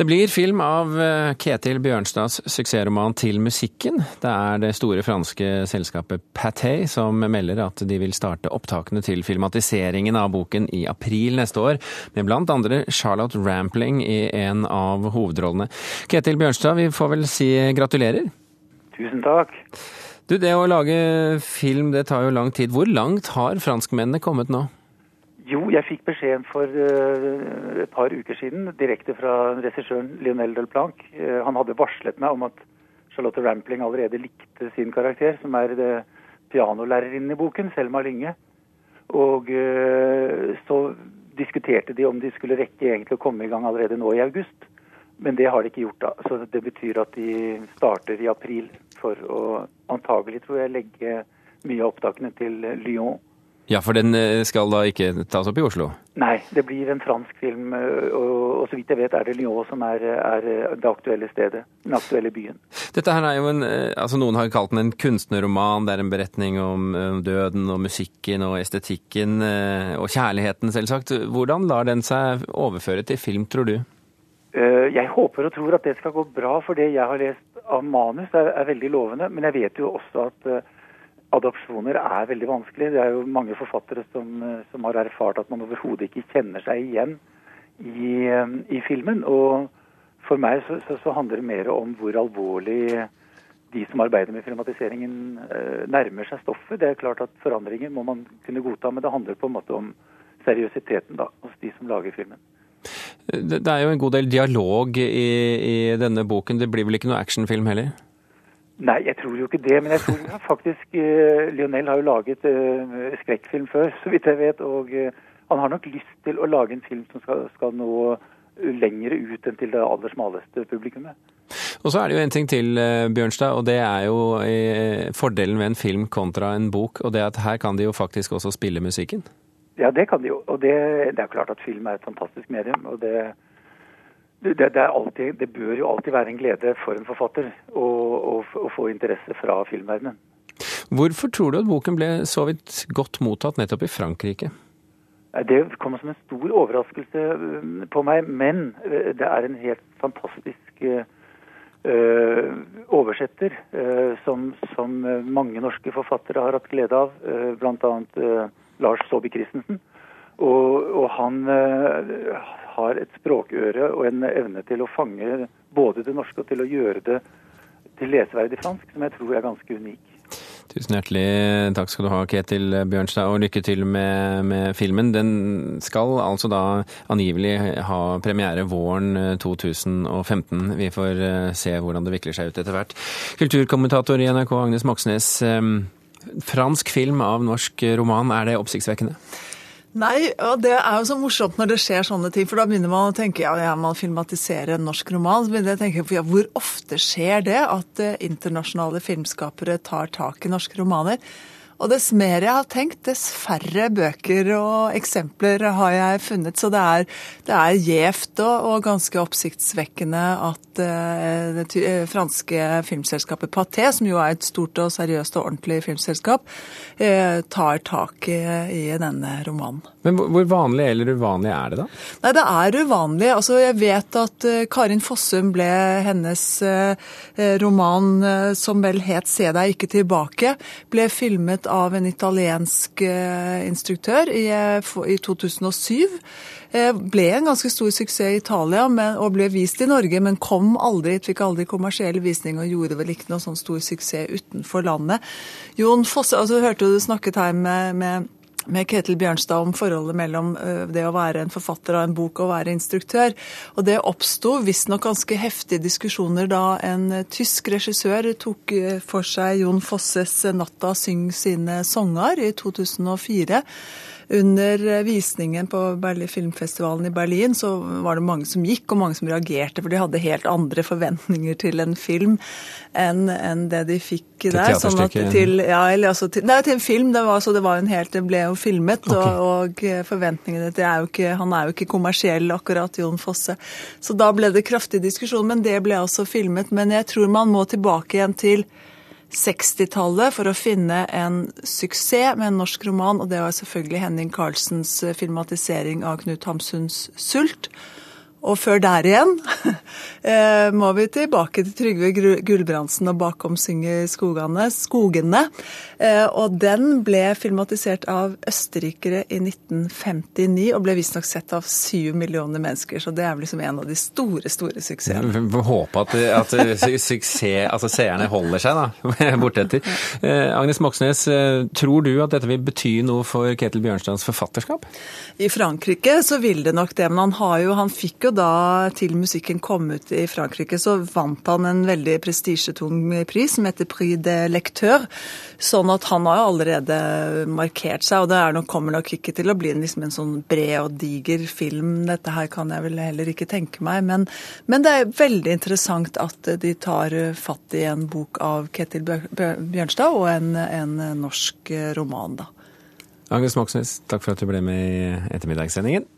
Det blir film av eh, Ketil Bjørnstads suksessroman Til musikken. Det er det store franske selskapet Pathé som melder at de vil starte opptakene til filmatiseringen av boken i april neste år, med blant andre Charlotte Rampling i en av hovedrollene. Ketil Bjørnstad, vi får vel si gratulerer? Tusen takk. Du, Det å lage film det tar jo lang tid. Hvor langt har franskmennene kommet nå? Jo, jeg fikk beskjeden for uh, et par uker siden direkte fra regissøren Lionel Delplanc. Uh, han hadde varslet meg om at Charlotte Rampling allerede likte sin karakter, som er uh, pianolærerinnen i boken, Selma Lynge. Og så diskuterte de om de skulle rekke egentlig å komme i gang allerede nå i august. Men det har de ikke gjort da. Så det betyr at de starter i april for å antagelig, tror jeg, legge mye av opptakene til Lyon. Ja, for den eh, skal da ikke tas opp i Oslo? Nei, det blir en fransk film. Eh, og, og så vidt jeg vet er det Lyon som er, er, det aktuelle stedet. Den aktuelle byen. Dette her er jo en, eh, altså Noen har kalt den en kunstnerroman. Det er en beretning om døden og musikken og estetikken og kjærligheten, selvsagt. Hvordan lar den seg overføre til film, tror du? Jeg håper og tror at det skal gå bra, for det jeg har lest av manus er, er veldig lovende. Men jeg vet jo også at adopsjoner er veldig vanskelig. Det er jo mange forfattere som, eh, som har erfart at man overhodet ikke kjenner seg igjen i, eh, i filmen. Og for meg så, så, så, handler det mer om hvor alvorlig de som arbeider med filmatiseringen, eh, nærmer seg stoffet. Det er klart at forandringer må man kunne godta, men det handler på en måte om seriøsiteten da, hos de som lager filmen. Det er jo en god del dialog i, i denne boken. Det blir vel ikke noe actionfilm heller? Nei, jeg tror jo ikke det. Men jeg tror faktisk eh, Lionel har jo laget eh, skrekkfilm før, så vidt jeg vet. Og eh, han har nok lyst til å lage en film som skal, skal nå lengre ut enn til det aller smaleste publikummet. Og så er det jo en ting til, Bjørnstad, og det er jo fordelen ved en film kontra en bok. Og det at her kan de jo faktisk også spille musikken. Ja, det kan de jo. Og det, det er klart at film er et fantastisk medium. og det det, det, alltid, det, bør jo alltid være en glede for en forfatter å, få interesse fra filmverdenen. Hvorfor tror du at boken ble så vidt godt mottatt nettopp i Frankrike? Det kom som en stor overraskelse mm, på meg, men eh, det er en helt fantastisk øh, oversetter øh, som, som, mange norske forfattere har hatt glede av, øh, bl.a. Lars Saabye Christensen. Og, og han har et språkøre og en evne til å fange både det norske og til å gjøre det til leseverdig fransk, som jeg tror er ganske unik. Tusen hjertelig takk skal du ha, Ketil Bjørnstad, og lykke til med, med, filmen. Den skal altså da angivelig ha premiere våren 2015. Eh, Vi får eh, se hvordan det vikler seg ut etter hvert. Kulturkommentator i NRK, Agnes Moxnes. Eh, fransk film av norsk roman, er det oppsiktsvekkende? Nei, og det er jo så morsomt når det skjer sånne ting. For da begynner man å tenke ja, ja man filmatiserer en norsk roman. Så begynner jeg å tenke ja, hvor ofte skjer det at uh, internasjonale filmskapere tar tak i norske romaner? Og dess mer jeg har tenkt, dess færre bøker og eksempler har jeg funnet. Så det er, det er gjevt og, og, ganske oppsiktsvekkende at uh, det uh, franske filmselskapet Paté, som jo er et stort og seriøst og ordentlig filmselskap, uh, tar tak i, i, denne romanen. Men hvor vanlig eller uvanlig er det, da? Nei, Det er uvanlig. Altså, Jeg vet at Karin Fossum ble hennes roman, som vel het 'Se deg ikke tilbake', ble filmet av en italiensk eh, instruktør i, eh, i 2007. Eh, ble en ganske stor suksess i Italia men, og ble vist i Norge, men kom aldri, fikk aldri kommersiell visning og gjorde vel ikke noe sånn stor suksess utenfor landet. Jon Fosse, altså hørte du snakket her med, med med Ketil Bjørnstad om forholdet mellom det å være en forfatter av en bok og være instruktør. Og Det oppsto visstnok ganske heftige diskusjoner da en tysk regissør tok for seg Jon Fosses 'Natta syng sine songer' i 2004. Under visningen på filmfestivalen i Berlin så var det mange som gikk, og mange som reagerte, for de hadde helt andre forventninger til en film enn, enn det de fikk til der. Sånn til, ja, altså til, nei, til en film. Det var, det, var en helt, det ble jo filmet, okay. og, og, forventningene til er jo ikke, Han er jo ikke kommersiell, akkurat, Jon Fosse. Så da ble det kraftig diskusjon, men det ble altså filmet. Men jeg tror man må tilbake igjen til 60-tallet for å finne en suksess med en norsk roman, og det var selvfølgelig Henning Carlsens filmatisering av Knut Hamsuns 'Sult'. Og før der igjen eh, må vi tilbake til Trygve Gulbrandsen og 'Bakom synger skogene'. skogene. Eh, og den ble filmatisert av østerrikere i 1959 og ble visstnok sett av syv millioner mennesker. Så det er vel liksom en av de store, store suksessene. Vi får håpe at, at suksess, altså seerne holder seg da, bortetter. Eh, Agnes Moxnes, tror du at dette vil bety noe for Ketil Bjørnstads forfatterskap? I Frankrike så vil det nok det, men han, har jo, han fikk jo da til musikken kom ut i Frankrike, så vant han en veldig prestisjetung pris som heter Prix de Lecteur. Sånn at han har jo allerede markert seg, og det nok, kommer nok ikke til å bli en, liksom en sånn bred og diger film. Dette her kan jeg vel heller ikke tenke meg, men, men det er veldig interessant at de tar fatt i en bok av Ketil Bjørnstad og en, en norsk roman, da. Agnes Moxnes, takk for at du ble med i ettermiddagssendingen.